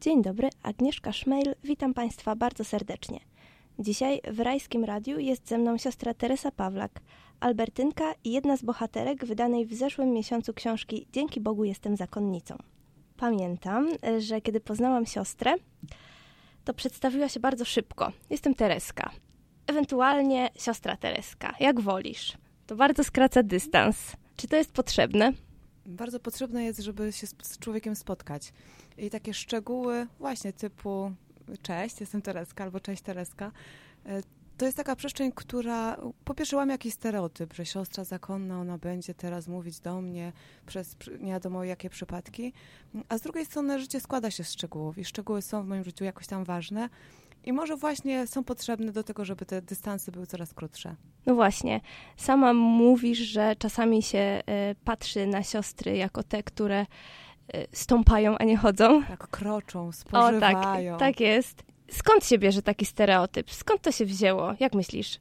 Dzień dobry, Agnieszka Szmejl, witam Państwa bardzo serdecznie. Dzisiaj w Rajskim Radiu jest ze mną siostra Teresa Pawlak, Albertynka i jedna z bohaterek wydanej w zeszłym miesiącu książki Dzięki Bogu jestem zakonnicą. Pamiętam, że kiedy poznałam siostrę, to przedstawiła się bardzo szybko. Jestem Tereska. Ewentualnie siostra Tereska, jak wolisz. To bardzo skraca dystans. Czy to jest potrzebne? Bardzo potrzebne jest, żeby się z człowiekiem spotkać. I takie szczegóły właśnie typu cześć, jestem Tereska albo cześć Tereska, e, to jest taka przestrzeń, która po pierwsze łamie jakiś stereotyp, że siostra zakonna, ona będzie teraz mówić do mnie przez nie wiadomo jakie przypadki, a z drugiej strony życie składa się z szczegółów i szczegóły są w moim życiu jakoś tam ważne i może właśnie są potrzebne do tego, żeby te dystanse były coraz krótsze. No właśnie. Sama mówisz, że czasami się y, patrzy na siostry jako te, które y, stąpają, a nie chodzą. Tak, kroczą, spożywają. O, tak, tak jest. Skąd się bierze taki stereotyp? Skąd to się wzięło? Jak myślisz?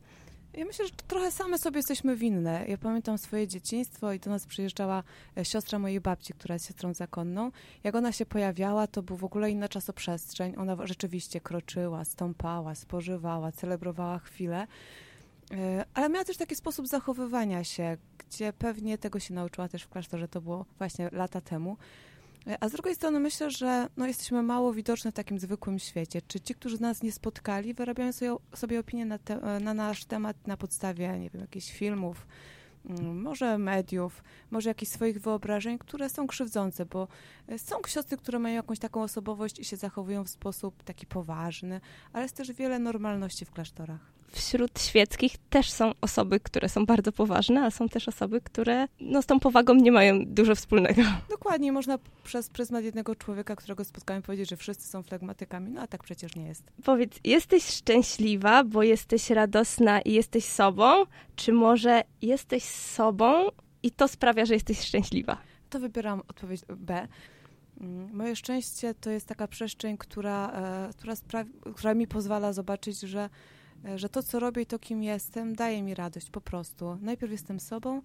Ja myślę, że trochę same sobie jesteśmy winne. Ja pamiętam swoje dzieciństwo i do nas przyjeżdżała e, siostra mojej babci, która jest siostrą zakonną. Jak ona się pojawiała, to był w ogóle inna czasoprzestrzeń. Ona rzeczywiście kroczyła, stąpała, spożywała, celebrowała chwilę. E, ale miała też taki sposób zachowywania się, gdzie pewnie tego się nauczyła też w klasztorze, to było właśnie lata temu. E, a z drugiej strony myślę, że no, jesteśmy mało widoczne w takim zwykłym świecie. Czy ci, którzy nas nie spotkali, wyrabiają sobie, sobie opinię na, te, e, na nasz temat na podstawie, nie wiem, jakichś filmów, mm, może mediów, może jakichś swoich wyobrażeń, które są krzywdzące, bo e, są siostry, które mają jakąś taką osobowość i się zachowują w sposób taki poważny, ale jest też wiele normalności w klasztorach wśród świeckich też są osoby, które są bardzo poważne, a są też osoby, które no, z tą powagą nie mają dużo wspólnego. Dokładnie, można przez pryzmat jednego człowieka, którego spotkałem, powiedzieć, że wszyscy są flegmatykami, no a tak przecież nie jest. Powiedz, jesteś szczęśliwa, bo jesteś radosna i jesteś sobą, czy może jesteś sobą i to sprawia, że jesteś szczęśliwa? To wybieram odpowiedź B. Mm, moje szczęście to jest taka przestrzeń, która, e, która, która mi pozwala zobaczyć, że że to, co robię i to, kim jestem, daje mi radość po prostu. Najpierw jestem sobą,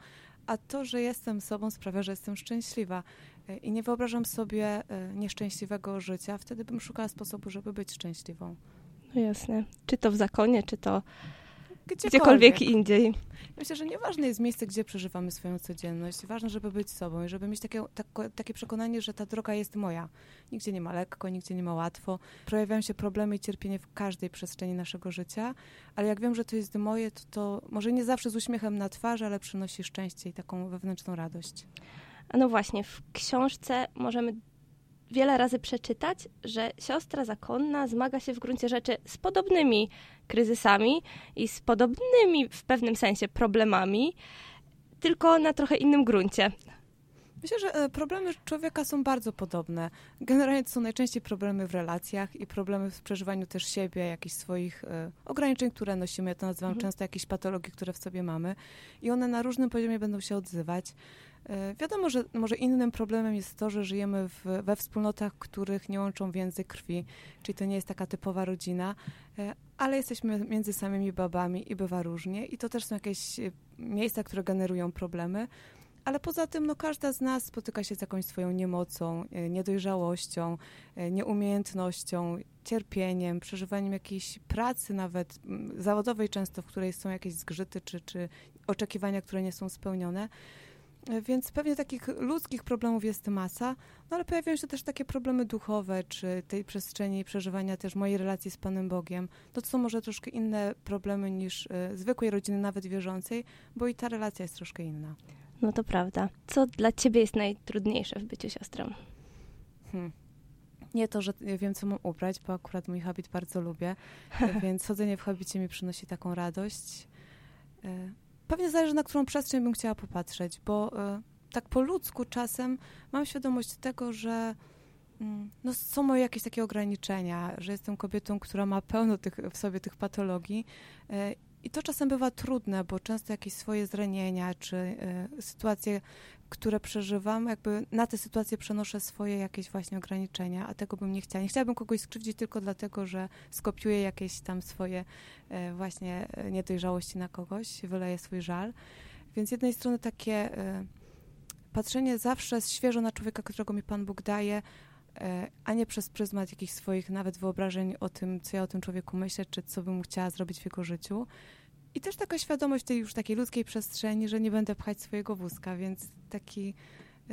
a to, że jestem sobą, sprawia, że jestem szczęśliwa. E, I nie wyobrażam sobie e, nieszczęśliwego życia. Wtedy bym szukała sposobu, żeby być szczęśliwą. No jasne. Czy to w zakonie, czy to gdziekolwiek, gdziekolwiek indziej. Myślę, że nieważne jest miejsce, gdzie przeżywamy swoją codzienność. Ważne, żeby być sobą i żeby mieć takie, tak, takie przekonanie, że ta droga jest moja. Nigdzie nie ma lekko, nigdzie nie ma łatwo. Pojawiają się problemy i cierpienie w każdej przestrzeni naszego życia, ale jak wiem, że to jest moje, to, to może nie zawsze z uśmiechem na twarzy, ale przynosi szczęście i taką wewnętrzną radość. No właśnie, w książce możemy wiele razy przeczytać, że siostra zakonna zmaga się w gruncie rzeczy z podobnymi kryzysami i z podobnymi w pewnym sensie problemami, tylko na trochę innym gruncie. Myślę, że e, problemy człowieka są bardzo podobne. Generalnie to są najczęściej problemy w relacjach i problemy w przeżywaniu też siebie, jakichś swoich e, ograniczeń, które nosimy. Ja to nazywam mhm. często jakieś patologii, które w sobie mamy. I one na różnym poziomie będą się odzywać. E, wiadomo, że może innym problemem jest to, że żyjemy w, we wspólnotach, których nie łączą więzy krwi, czyli to nie jest taka typowa rodzina, e, ale jesteśmy między samymi babami i bywa różnie i to też są jakieś e, miejsca, które generują problemy. Ale poza tym, no, każda z nas spotyka się z jakąś swoją niemocą, niedojrzałością, nieumiejętnością, cierpieniem, przeżywaniem jakiejś pracy nawet zawodowej często, w której są jakieś zgrzyty czy, czy oczekiwania, które nie są spełnione. Więc pewnie takich ludzkich problemów jest masa, no ale pojawiają się też takie problemy duchowe, czy tej przestrzeni przeżywania też mojej relacji z Panem Bogiem. To są może troszkę inne problemy niż y, zwykłej rodziny, nawet wierzącej, bo i ta relacja jest troszkę inna. No to prawda. Co dla ciebie jest najtrudniejsze w byciu siostrą? Hmm. Nie to, że wiem, co mam ubrać, bo akurat mój habit bardzo lubię, więc chodzenie w habicie mi przynosi taką radość. Y, pewnie zależy, na którą przestrzeń bym chciała popatrzeć, bo y, tak po ludzku czasem mam świadomość tego, że y, no, są moje jakieś takie ograniczenia, że jestem kobietą, która ma pełno tych, w sobie tych patologii y, i to czasem bywa trudne, bo często jakieś swoje zranienia czy y, sytuacje, które przeżywam, jakby na te sytuacje przenoszę swoje jakieś właśnie ograniczenia, a tego bym nie chciała. Nie chciałabym kogoś skrzywdzić tylko dlatego, że skopiuję jakieś tam swoje y, właśnie y, niedojrzałości na kogoś, wyleję swój żal. Więc z jednej strony takie patrzenie zawsze świeżo na człowieka, którego mi Pan Bóg daje, e, a nie przez pryzmat jakichś swoich nawet wyobrażeń o tym, co ja o tym człowieku myślę, czy co bym chciała zrobić w jego życiu. I też taka świadomość tej już takiej ludzkiej przestrzeni, że nie będę pchać swojego wózka, więc taki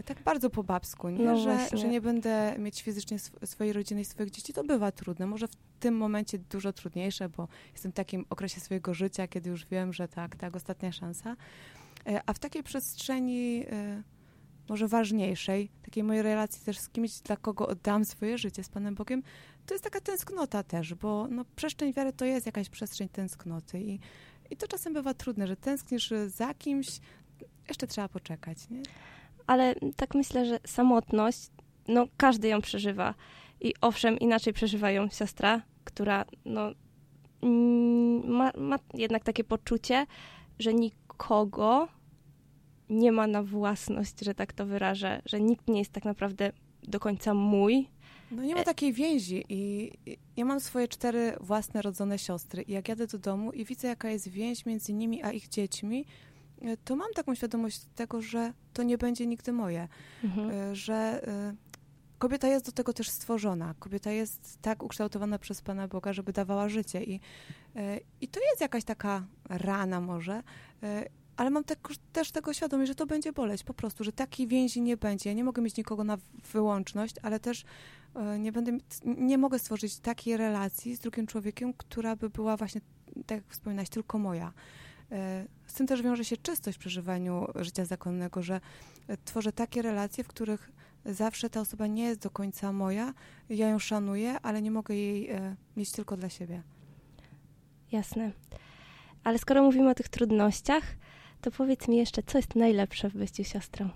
tak bardzo po babsku, nie? No że, że nie będę mieć fizycznie sw swojej rodziny i swoich dzieci, to bywa trudne. Może w tym momencie dużo trudniejsze, bo jestem w takim okresie swojego życia, kiedy już wiem, że tak, tak, ostatnia szansa. E, a w takiej przestrzeni e, może ważniejszej, takiej mojej relacji też z kimś, dla kogo oddam swoje życie z Panem Bogiem, to jest taka tęsknota też, bo no, przestrzeń wiary to jest jakaś przestrzeń tęsknoty i, i to czasem bywa trudne, że tęsknisz za kimś, jeszcze trzeba poczekać, nie? ale tak myślę, że samotność, no każdy ją przeżywa. I owszem, inaczej przeżywa ją siostra, która no, ma, ma jednak takie poczucie, że nikogo nie ma na własność, że tak to wyrażę, że nikt nie jest tak naprawdę do końca mój. No nie ma takiej więzi i ja mam swoje cztery własne rodzone siostry i jak jadę do domu i widzę jaka jest więź między nimi a ich dziećmi, E, to mam taką świadomość tego, że to nie będzie nigdy moje, mhm. E, że e, kobieta jest do tego też stworzona. Kobieta jest tak ukształtowana przez Pana Boga, żeby dawała życie i, i to jest jakaś taka rana może, ale mam tak, też tego świadomość, że to będzie boleć po prostu, że takiej więzi nie będzie. Ja nie mogę mieć nikogo na wyłączność, ale też nie będę, nie mogę stworzyć takiej relacji z drugim człowiekiem, która by była właśnie, tak jak tylko moja. E, z tym też wiąże się czystość w przeżywaniu życia zakonnego, że e, tworzę takie relacje, w których zawsze ta osoba nie jest do końca moja, ja ją szanuję, ale nie mogę jej e, mieć tylko dla siebie. Jasne. Ale skoro mówimy o tych trudnościach, to powiedz mi jeszcze, co jest najlepsze w byciu siostrą?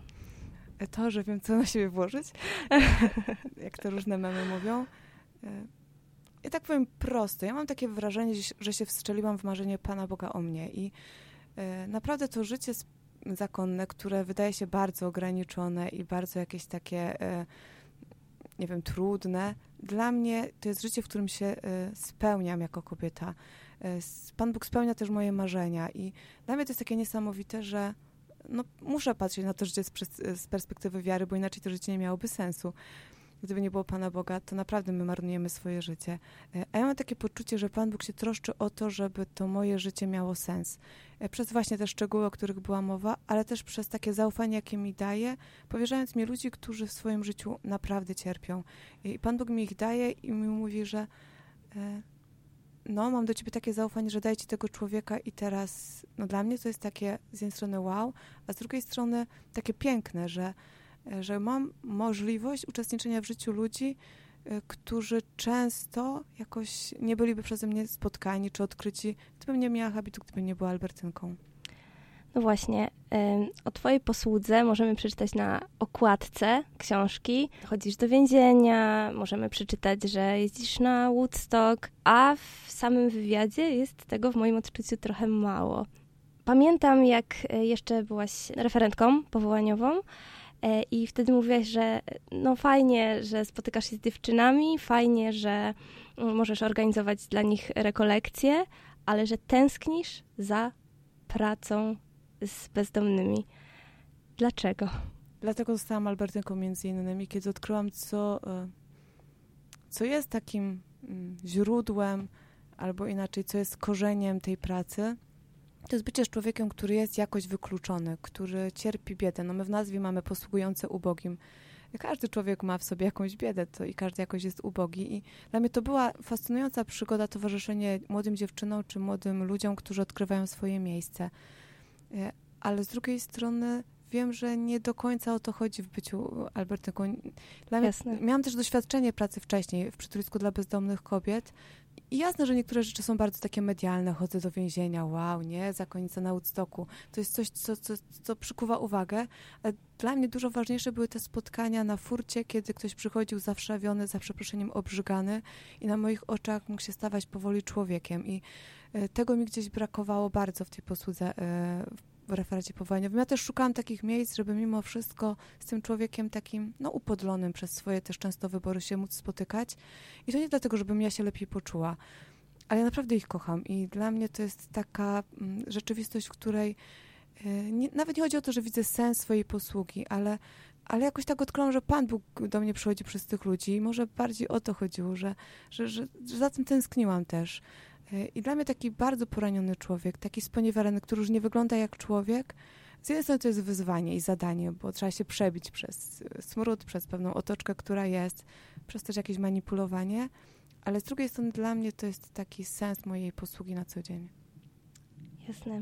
To, że wiem, co na siebie włożyć, jak to różne memy mówią. Ja tak powiem prosto. Ja mam takie wrażenie, że się wstrzeliłam w marzenie Pana Boga o mnie i e, naprawdę to życie zakonne, które wydaje się bardzo ograniczone i bardzo jakieś takie, e, nie wiem, trudne, dla mnie to jest życie, w którym się e, spełniam jako kobieta. Pan Bóg spełnia też moje marzenia i dla mnie to jest takie niesamowite, że no, muszę patrzeć na to życie z, z perspektywy wiary, bo inaczej to życie nie miałoby sensu gdyby nie było Pana Boga, to naprawdę my marnujemy swoje życie. E, a ja mam takie poczucie, że Pan Bóg się troszczy o to, żeby to moje życie miało sens. E, przez właśnie te szczegóły, o których była mowa, ale też przez takie zaufanie, jakie mi daje, powierzając mi ludzi, którzy w swoim życiu naprawdę cierpią. I Pan Bóg mi ich daje i mi mówi, że e, no, mam do ciebie takie zaufanie, że daj ci tego człowieka i teraz, no dla mnie to jest takie z jednej strony wow, a z drugiej strony takie piękne, że że mam możliwość uczestniczenia w życiu ludzi, e, którzy często jakoś nie byliby przeze mnie spotkani czy odkryci, gdybym nie miała habitu, gdybym nie była Albertynką. No właśnie, o Twojej posłudze możemy przeczytać na okładce książki. Chodzisz do więzienia, możemy przeczytać, że jeździsz na Woodstock, a w samym wywiadzie jest tego w moim odczuciu trochę mało. Pamiętam, jak e, jeszcze byłaś referentką powołaniową, E, I wtedy mówiłaś, że no fajnie, że spotykasz się z dziewczynami, fajnie, że mm, możesz organizować dla nich rekolekcje, ale że tęsknisz za pracą z bezdomnymi. Dlaczego? Dlatego zostałam Albertynką między innymi, kiedy odkryłam, co, e, co jest takim mm, źródłem, albo inaczej, co jest korzeniem tej pracy to jest bycie człowiekiem, który jest jakoś wykluczony, który cierpi biedę. No my w nazwie mamy posługujące ubogim. Każdy człowiek ma w sobie jakąś biedę to i każdy jakoś jest ubogi. I dla mnie to była fascynująca przygoda, towarzyszenie młodym dziewczynom czy młodym ludziom, którzy odkrywają swoje miejsce. E, ale z drugiej strony wiem, że nie do końca o to chodzi w byciu Albertynką. Dla mnie, miałam też doświadczenie pracy wcześniej w przytulisku dla bezdomnych kobiet i jasne, że niektóre rzeczy są bardzo takie medialne, chodzę do więzienia, wow, nie, zakonnica na Woodstocku. To jest coś, co, co, co przykuwa uwagę. Ale dla mnie dużo ważniejsze były te spotkania na furcie, kiedy ktoś przychodził zawszawiony, za przeproszeniem obrzygany i na moich oczach mógł się stawać powoli człowiekiem. I e, tego mi gdzieś brakowało bardzo w tej posłudze e, w referacie powołaniowym. Ja też szukałam takich miejsc, żeby mimo wszystko z tym człowiekiem takim, no upodlonym przez swoje też często wybory się móc spotykać. I to nie dlatego, żebym ja się lepiej poczuła, ale ja naprawdę ich kocham i dla mnie to jest taka mm, rzeczywistość, w której e, nie, nawet nie chodzi o to, że widzę sens swojej posługi, ale, ale jakoś tak odkryłam, że Pan Bóg do mnie przychodzi przez tych ludzi i może bardziej o to chodziło, że, że, że, że za tym tęskniłam też. E, I dla mnie taki bardzo poraniony człowiek, taki sponiewierany, który już nie wygląda jak człowiek, z jednej strony to jest wyzwanie i zadanie, bo trzeba się przebić przez smród, przez pewną otoczkę, która jest, przez też jakieś manipulowanie, ale z drugiej strony dla mnie to jest taki sens mojej posługi na co dzień. Jasne.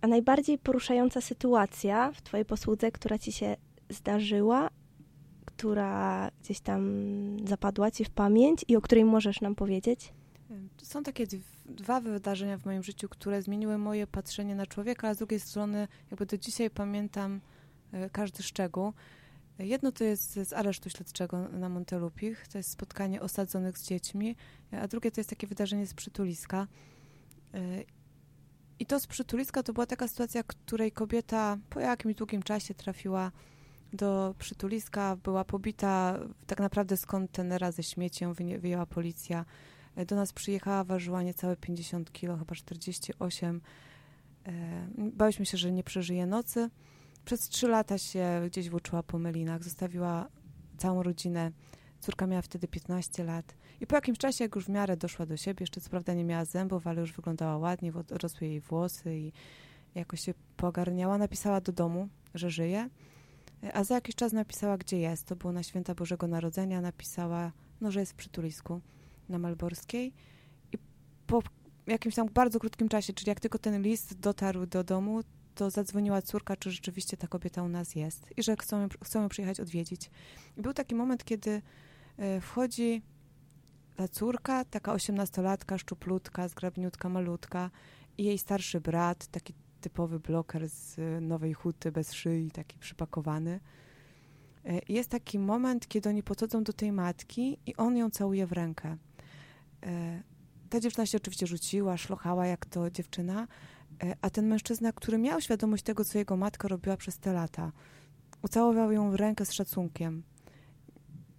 A najbardziej poruszająca sytuacja w Twojej posłudze, która Ci się zdarzyła, która gdzieś tam zapadła Ci w pamięć i o której możesz nam powiedzieć? Są takie dwa wydarzenia w moim życiu, które zmieniły moje patrzenie na człowieka, a z drugiej strony jakby do dzisiaj pamiętam e, każdy szczegół. Jedno to jest z aresztu śledczego na Montelupich, to jest spotkanie osadzonych z dziećmi, a drugie to jest takie wydarzenie z przytuliska. E, I to z przytuliska to była taka sytuacja, której kobieta po jakimś długim czasie trafiła do przytuliska, była pobita tak naprawdę z kontenera ze śmieciem, wyjęła policja. E, do nas przyjechała, ważyła niecałe 50 kilo, chyba 48. E, bałyśmy się, że nie przeżyje nocy. Przez trzy lata się gdzieś włóczyła po melinach, zostawiła całą rodzinę. Córka miała wtedy 15 lat. I po jakimś czasie, jak już w miarę doszła do siebie, jeszcze co prawda nie miała zębów, ale już wyglądała ładnie, rosły jej włosy i jakoś się pogarniała, napisała do domu, że żyje. E, a za jakiś czas napisała, gdzie jest. To było na święta Bożego Narodzenia. Napisała, no, że jest w przytulisku na Malborskiej i po jakimś tam bardzo krótkim czasie, czyli jak tylko ten list dotarł do domu, to zadzwoniła córka, czy rzeczywiście ta kobieta u nas jest i że chcą, chcą ją przyjechać odwiedzić. I był taki moment, kiedy e, wchodzi ta córka, taka osiemnastolatka, szczuplutka, zgrabniutka, malutka i jej starszy brat, taki typowy bloker z e, Nowej Huty, bez szyi, taki przypakowany. E, jest taki moment, kiedy oni podchodzą do tej matki i on ją całuje w rękę. E, ta dziewczyna się oczywiście rzuciła, szlochała jak to dziewczyna, e, a ten mężczyzna, który miał świadomość tego, co jego matka robiła przez te lata, ucałował ją w rękę z szacunkiem.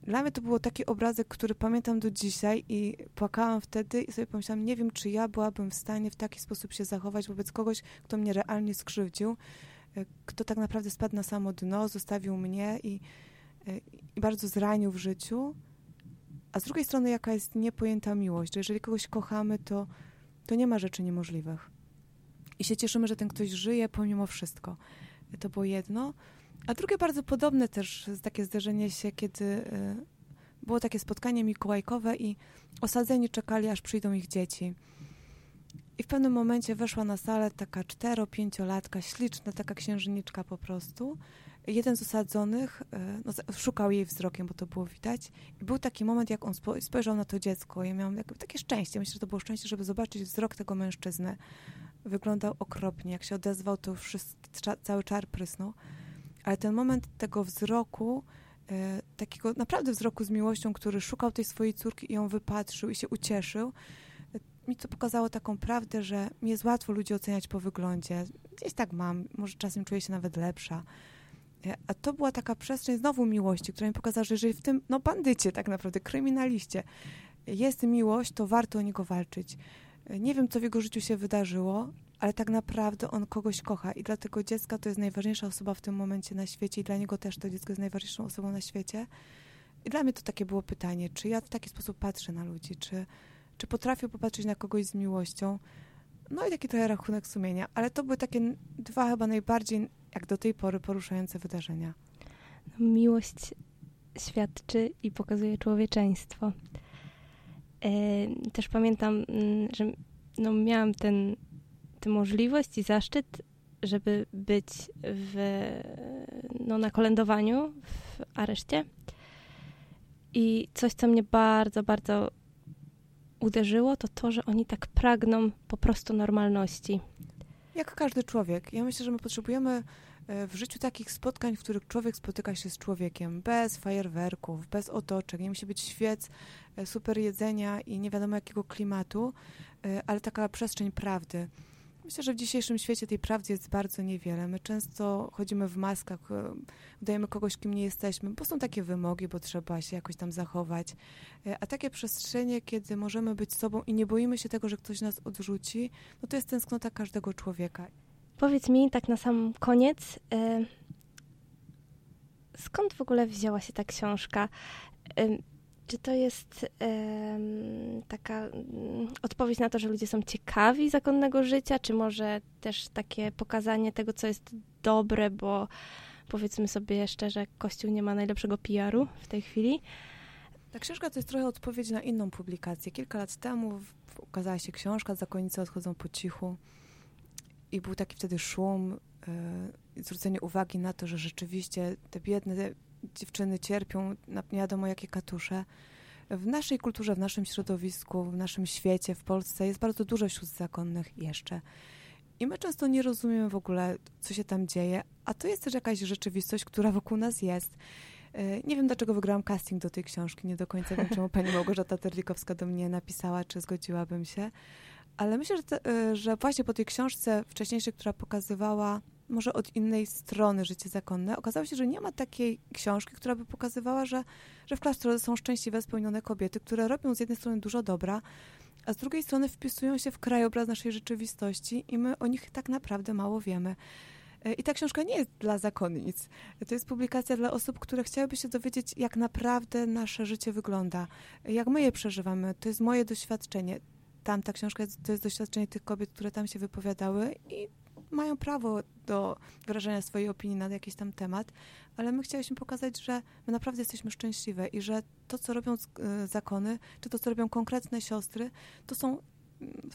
Dla mnie to był taki obrazek, który pamiętam do dzisiaj i płakałam wtedy i sobie pomyślałam, nie wiem, czy ja byłabym w stanie w taki sposób się zachować wobec kogoś, kto mnie realnie skrzywdził, e, kto tak naprawdę spadł na samo dno, zostawił mnie i, i bardzo zranił w życiu a z drugiej strony, jaka jest niepojęta miłość, że jeżeli kogoś kochamy, to, to nie ma rzeczy niemożliwych. I się cieszymy, że ten ktoś żyje pomimo wszystko. To było jedno. A drugie bardzo podobne też takie zdarzenie się, kiedy y, było takie spotkanie mikołajkowe i osadzeni czekali, aż przyjdą ich dzieci. I w pewnym momencie weszła na salę taka cztero-pięciolatka, śliczna, taka księżniczka po prostu jeden z osadzonych e, no, szukał jej wzrokiem, bo to było widać. I był taki moment, jak on spojrzał na to dziecko. Ja miałam takie szczęście. Myślę, że to było szczęście, żeby zobaczyć wzrok tego mężczyzny. Wyglądał okropnie. Jak się odezwał, to wszystko, cały czar prysnął. Ale ten moment tego wzroku, e, takiego naprawdę wzroku z miłością, który szukał tej swojej córki i ją wypatrzył i się ucieszył, e, mi to pokazało taką prawdę, że mi jest łatwo ludzi oceniać po wyglądzie. Gdzieś tak mam, może czasem czuję się nawet lepsza. A to była taka przestrzeń znowu miłości, która mi pokazała, że jeżeli w tym, no bandycie tak naprawdę, kryminaliście, jest miłość, to warto o niego walczyć. Nie wiem, co w jego życiu się wydarzyło, ale tak naprawdę on kogoś kocha i dla tego dziecka to jest najważniejsza osoba w tym momencie na świecie i dla niego też to dziecko jest najważniejszą osobą na świecie. I dla mnie to takie było pytanie, czy ja w taki sposób patrzę na ludzi, czy, czy potrafię popatrzeć na kogoś z miłością. No i taki trochę rachunek sumienia, ale to były takie dwa chyba najbardziej jak do tej pory poruszające wydarzenia. Miłość świadczy i pokazuje człowieczeństwo. E, też pamiętam, mm, że no, miałam tę możliwość i zaszczyt, żeby być w, no, na kolędowaniu w areszcie. I coś, co mnie bardzo, bardzo uderzyło, to to, że oni tak pragną po prostu normalności. Jak każdy człowiek. Ja myślę, że my potrzebujemy e, w życiu takich spotkań, w których człowiek spotyka się z człowiekiem, bez fajerwerków, bez otoczek, nie musi być świec, e, super jedzenia i nie wiadomo jakiego klimatu, e, ale taka przestrzeń prawdy. Myślę, że w dzisiejszym świecie tej prawdy jest bardzo niewiele. My często chodzimy w maskach, e, udajemy kogoś, kim nie jesteśmy, bo są takie wymogi, bo trzeba się jakoś tam zachować. E, a takie przestrzenie, kiedy możemy być sobą i nie boimy się tego, że ktoś nas odrzuci, no to jest tęsknota każdego człowieka. Powiedz mi tak na sam koniec, e, skąd w ogóle wzięła się ta książka? Czy to jest taka um, odpowiedź na to, że ludzie są ciekawi zakonnego życia, czy może też takie pokazanie tego, co jest dobre, bo powiedzmy sobie szczerze, Kościół nie ma najlepszego PR-u w tej chwili? Ta książka to jest trochę odpowiedź na inną publikację. Kilka lat temu ukazała się książka Zakonnice odchodzą po cichu i był taki wtedy szum, yy, zwrócenie uwagi na to, że rzeczywiście te biedne dziewczyny cierpią na nie wiadomo jakie katusze. W naszej kulturze, w naszym środowisku, w naszym świecie, w Polsce jest bardzo dużo sióstr zakonnych jeszcze. I my często nie rozumiemy w ogóle, co się tam dzieje, a to jest też jakaś rzeczywistość, która wokół nas jest. E, nie wiem, dlaczego wygrałam casting do tej książki. Nie do końca wiem, czemu pani Małgorzata Terlikowska do mnie napisała, czy zgodziłabym się. Ale myślę, że, te, e, że właśnie po tej książce wcześniejszej, która pokazywała może od innej strony życie zakonne, okazało się, że nie ma takiej książki, która by pokazywała, że, że w klasztorze są szczęśliwe, spełnione kobiety, które robią z jednej strony dużo dobra, a z drugiej strony wpisują się w krajobraz naszej rzeczywistości i my o nich tak naprawdę mało wiemy. E, I ta książka nie jest dla zakonnic. To jest publikacja dla osób, które chciałyby się dowiedzieć, jak naprawdę nasze życie wygląda, jak my je przeżywamy. To jest moje doświadczenie. Tamta książka to jest doświadczenie tych kobiet, które tam się wypowiadały i mają prawo do wyrażenia swojej opinii na jakiś tam temat, ale my chcieliśmy pokazać, że my naprawdę jesteśmy szczęśliwe i że to, co robią e, zakony, czy to, co robią konkretne siostry, to są mm,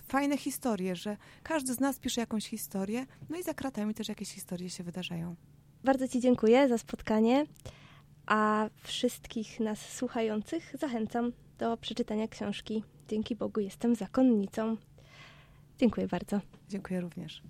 fajne historie, że każdy z nas pisze jakąś historię, no i za kratami też jakieś historie się wydarzają. Bardzo Ci dziękuję za spotkanie, a wszystkich nas słuchających zachęcam do przeczytania książki Dzięki Bogu jestem zakonnicą. Dziękuję bardzo. Dziękuję również.